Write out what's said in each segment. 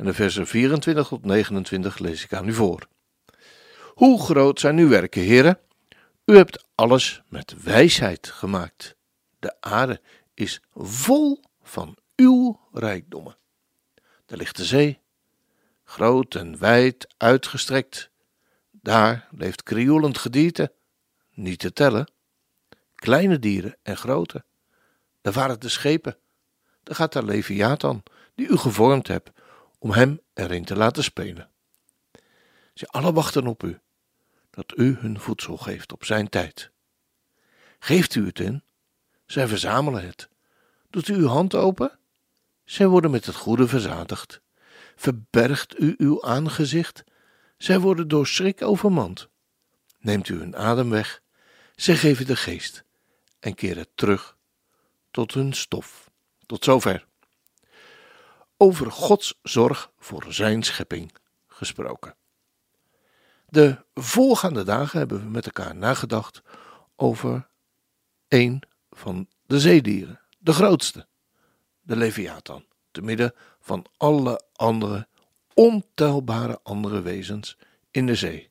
En de versen 24 tot 29 lees ik aan u voor. Hoe groot zijn uw werken, heren? U hebt alles met wijsheid gemaakt. De aarde is vol van uw rijkdommen. Daar ligt de zee, groot en wijd uitgestrekt. Daar leeft krioelend gedierte, niet te tellen. Kleine dieren en grote. Daar waren de schepen. Daar gaat de Leviathan, die u gevormd hebt, om hem erin te laten spelen. Ze alle wachten op u, dat u hun voedsel geeft op zijn tijd. Geeft u het in, zij verzamelen het. Doet u uw hand open, zij worden met het goede verzadigd. Verbergt u uw aangezicht, zij worden door schrik overmand. Neemt u hun adem weg, zij geven de geest en keren terug tot hun stof. Tot zover. Over Gods zorg voor zijn schepping gesproken. De voorgaande dagen hebben we met elkaar nagedacht over een van de zeedieren, de grootste, de Leviathan, te midden van alle andere ontelbare andere wezens in de zee.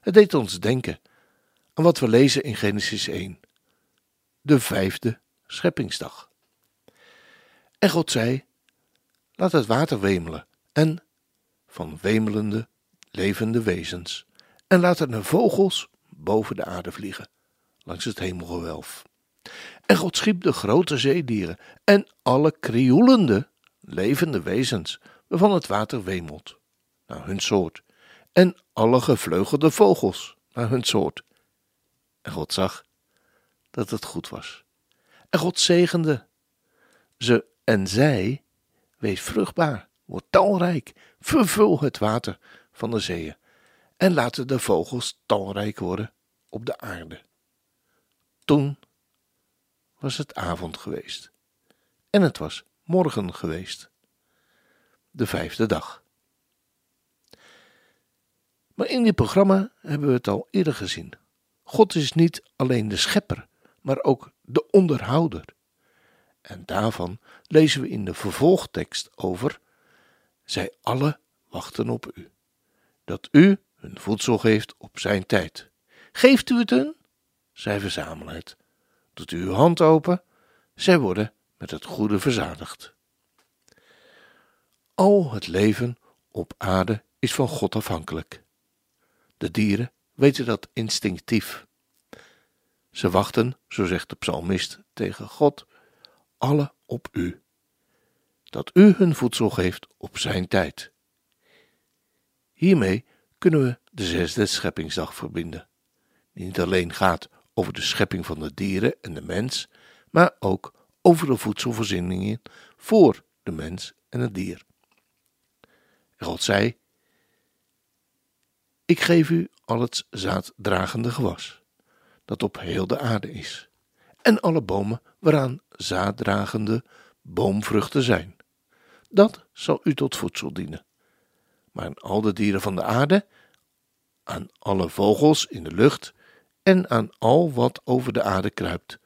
Het deed ons denken aan wat we lezen in Genesis 1, de vijfde scheppingsdag. En God zei: Laat het water wemelen, en van wemelende, levende wezens, en laat er de vogels boven de aarde vliegen, langs het hemelgewelf. En God schiep de grote zeedieren en alle krioelende, levende wezens, waarvan het water wemelt, naar hun soort, en alle gevleugelde vogels, naar hun soort. En God zag dat het goed was. En God zegende ze en zij, wees vruchtbaar, word talrijk, vervul het water van de zeeën en laten de vogels talrijk worden op de aarde. Toen was het avond geweest en het was morgen geweest, de vijfde dag. Maar in dit programma hebben we het al eerder gezien. God is niet alleen de schepper, maar ook de onderhouder. En daarvan lezen we in de vervolgtekst over: Zij alle wachten op u, dat u hun voedsel geeft op zijn tijd. Geeft u het hun? Zij verzamelen het. Doet u uw hand open? Zij worden met het goede verzadigd. Al het leven op aarde is van God afhankelijk. De dieren weten dat instinctief. Ze wachten, zo zegt de psalmist tegen God, alle op u, dat u hun voedsel geeft op zijn tijd. Hiermee kunnen we de zesde scheppingsdag verbinden, die niet alleen gaat over de schepping van de dieren en de mens, maar ook over de voedselvoorzieningen voor de mens en het dier. En God zei: Ik geef u al het zaaddragende gewas dat op heel de aarde is, en alle bomen waaraan zaaddragende boomvruchten zijn. Dat zal u tot voedsel dienen. Maar aan al de dieren van de aarde, aan alle vogels in de lucht en aan al wat over de aarde kruipt,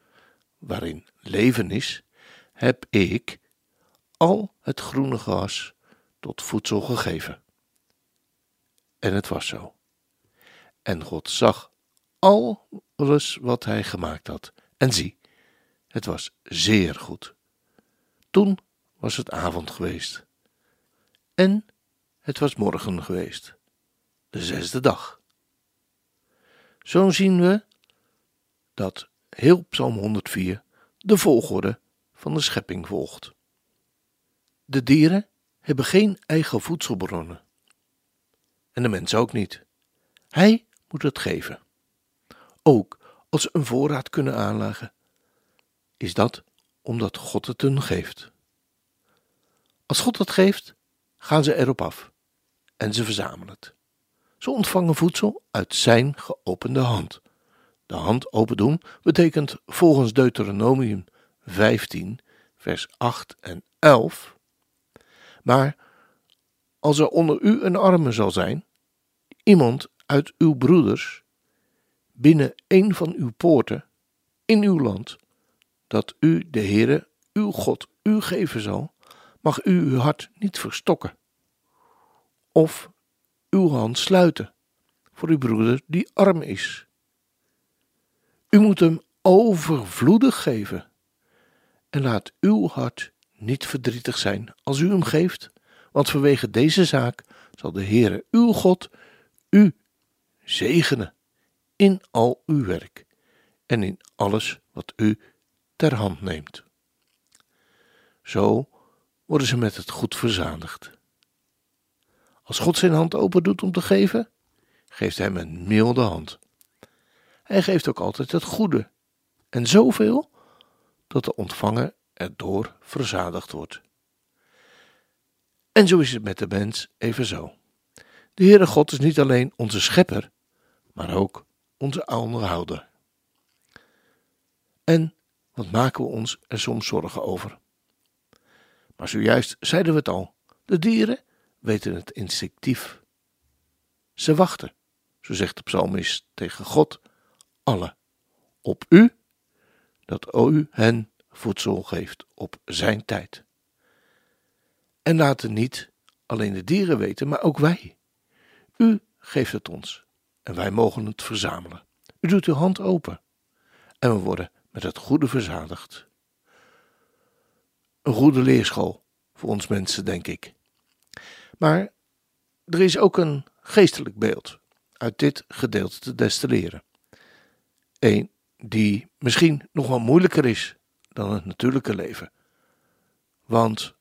waarin leven is, heb ik al het groene gras tot voedsel gegeven. En het was zo. En God zag alles wat hij gemaakt had. En zie, het was zeer goed. Toen was het avond geweest. En het was morgen geweest, de zesde dag. Zo zien we dat heel Psalm 104 de volgorde van de schepping volgt. De dieren hebben geen eigen voedselbronnen. En de mens ook niet. Hij moet het geven ook als ze een voorraad kunnen aanleggen, is dat omdat God het hun geeft. Als God het geeft, gaan ze erop af en ze verzamelen het. Ze ontvangen voedsel uit zijn geopende hand. De hand open doen betekent volgens Deuteronomium 15, vers 8 en 11. Maar als er onder u een arme zal zijn, iemand uit uw broeders, binnen een van uw poorten, in uw land, dat u, de Heere, uw God, u geven zal, mag u uw hart niet verstokken, of uw hand sluiten voor uw broeder die arm is. U moet hem overvloedig geven, en laat uw hart niet verdrietig zijn als u hem geeft, want vanwege deze zaak zal de Heere uw God u zegenen in al uw werk en in alles wat u ter hand neemt. Zo worden ze met het goed verzadigd. Als God zijn hand open doet om te geven, geeft hij hem een milde hand. Hij geeft ook altijd het goede en zoveel dat de ontvanger erdoor verzadigd wordt. En zo is het met de mens evenzo. De Heere God is niet alleen onze schepper, maar ook onze onderhouder. En wat maken we ons er soms zorgen over? Maar zojuist zeiden we het al: de dieren weten het instinctief. Ze wachten, zo zegt de psalmist tegen God, alle, op u, dat u hen voedsel geeft op zijn tijd. En laten niet alleen de dieren weten, maar ook wij. U geeft het ons en wij mogen het verzamelen. U doet uw hand open en we worden met het goede verzadigd. Een goede leerschool voor ons mensen, denk ik. Maar er is ook een geestelijk beeld uit dit gedeelte te destilleren. Een die misschien nog wel moeilijker is dan het natuurlijke leven. Want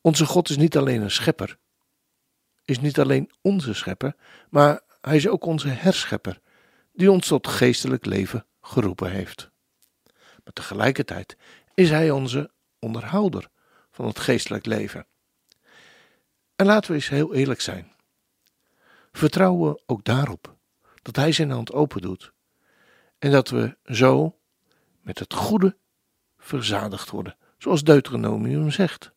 onze God is niet alleen een schepper, is niet alleen onze schepper, maar hij is ook onze herschepper, die ons tot geestelijk leven geroepen heeft. Maar tegelijkertijd is hij onze onderhouder van het geestelijk leven. En laten we eens heel eerlijk zijn. Vertrouwen we ook daarop dat hij zijn hand open doet en dat we zo met het goede verzadigd worden, zoals Deuteronomium zegt.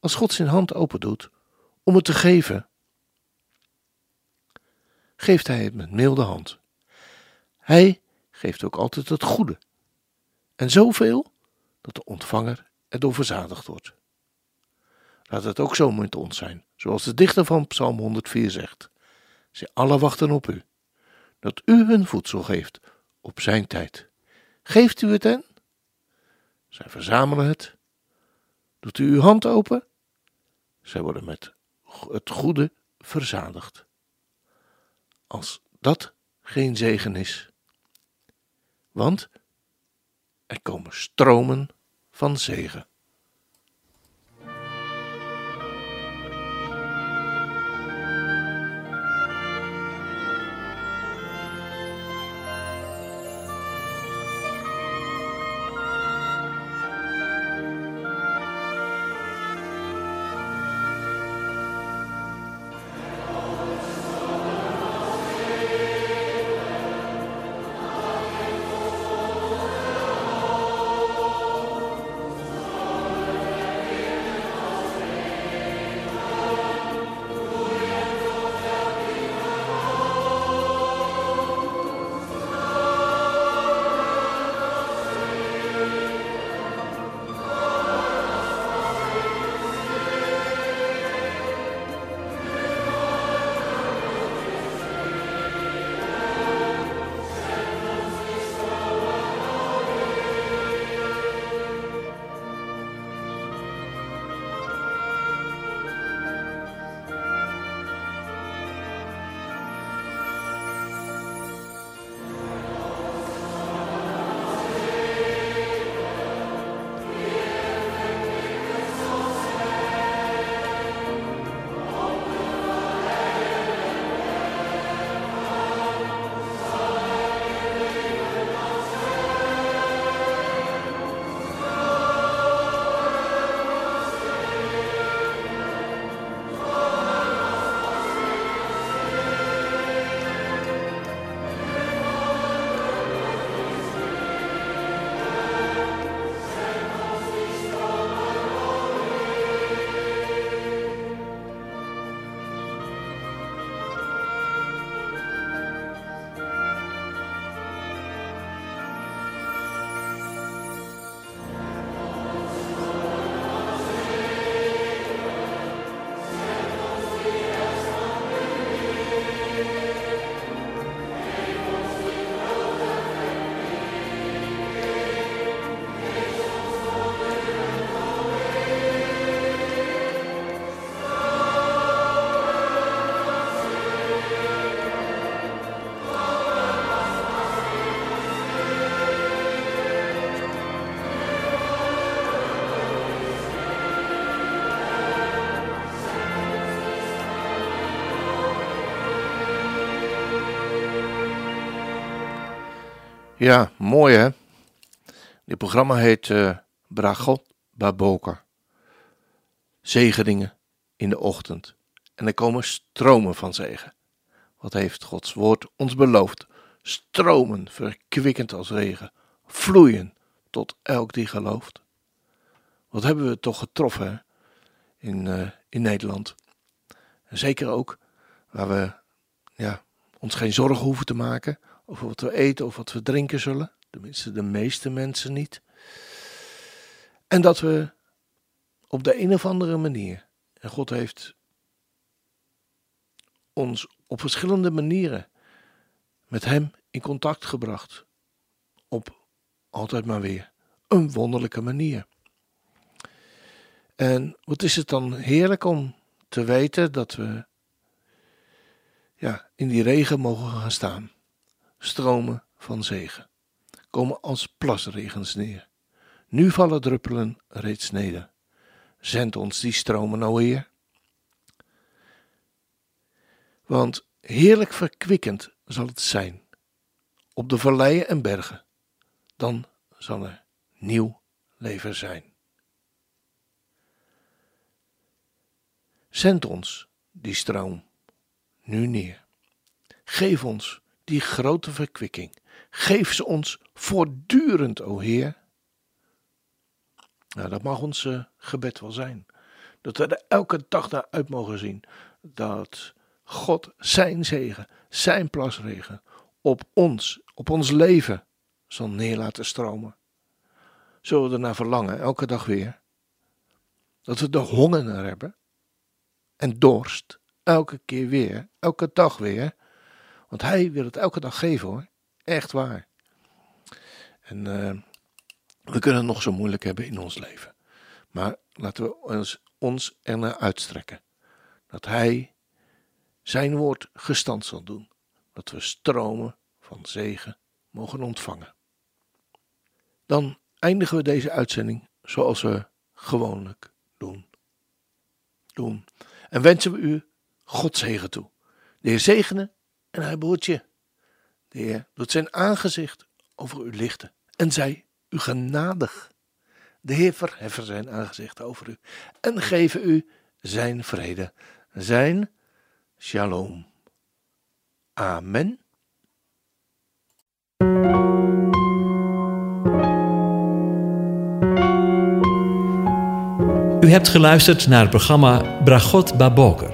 Als God zijn hand open doet om het te geven, geeft hij het met milde hand. Hij geeft ook altijd het goede. En zoveel dat de ontvanger erdoor verzadigd wordt. Laat het ook zo met ons zijn, zoals de dichter van Psalm 104 zegt. Zij alle wachten op u, dat u hun voedsel geeft op zijn tijd. Geeft u het hen? Zij verzamelen het. Doet u uw hand open? Zij worden met het goede verzadigd. Als dat geen zegen is. Want er komen stromen van zegen. Ja, mooi hè. Dit programma heet uh, Bragot Baboker. Zegeningen in de ochtend. En er komen stromen van zegen. Wat heeft Gods woord ons beloofd? Stromen, verkwikkend als regen, vloeien tot elk die gelooft. Wat hebben we toch getroffen hè? In, uh, in Nederland. En zeker ook waar we ja, ons geen zorgen hoeven te maken over wat we eten of wat we drinken zullen. Tenminste, de meeste mensen niet. En dat we op de een of andere manier, en God heeft ons op verschillende manieren met Hem in contact gebracht. Op altijd maar weer een wonderlijke manier. En wat is het dan heerlijk om te weten dat we ja, in die regen mogen gaan staan. Stromen van zegen komen als plasregens neer. Nu vallen druppelen reeds neder. Zend ons die stromen, o Heer. Want heerlijk verkwikkend zal het zijn op de valleien en bergen. Dan zal er nieuw leven zijn. Zend ons die stroom nu neer. Geef ons die grote verkwikking. Geef ze ons voortdurend, o Heer. Nou, dat mag ons uh, gebed wel zijn. Dat we er elke dag naar uit mogen zien. Dat God zijn zegen, zijn plasregen op ons, op ons leven zal neer laten stromen. Zullen we er naar verlangen, elke dag weer? Dat we de honger naar hebben en dorst, elke keer weer, elke dag weer. Want Hij wil het elke dag geven hoor, echt waar. En uh, we kunnen het nog zo moeilijk hebben in ons leven. Maar laten we ons, ons ernaar uitstrekken. Dat Hij zijn woord gestand zal doen. Dat we stromen van zegen mogen ontvangen. Dan eindigen we deze uitzending zoals we gewoonlijk doen. doen. En wensen we u God zegen toe. De Heer zegene en hij behoort je. De Heer doet zijn aangezicht over u lichten en zij u genadig. De Heer verheffen zijn aangezicht over u en geven u zijn vrede, zijn shalom. Amen. U hebt geluisterd naar het programma Bragot Baboker.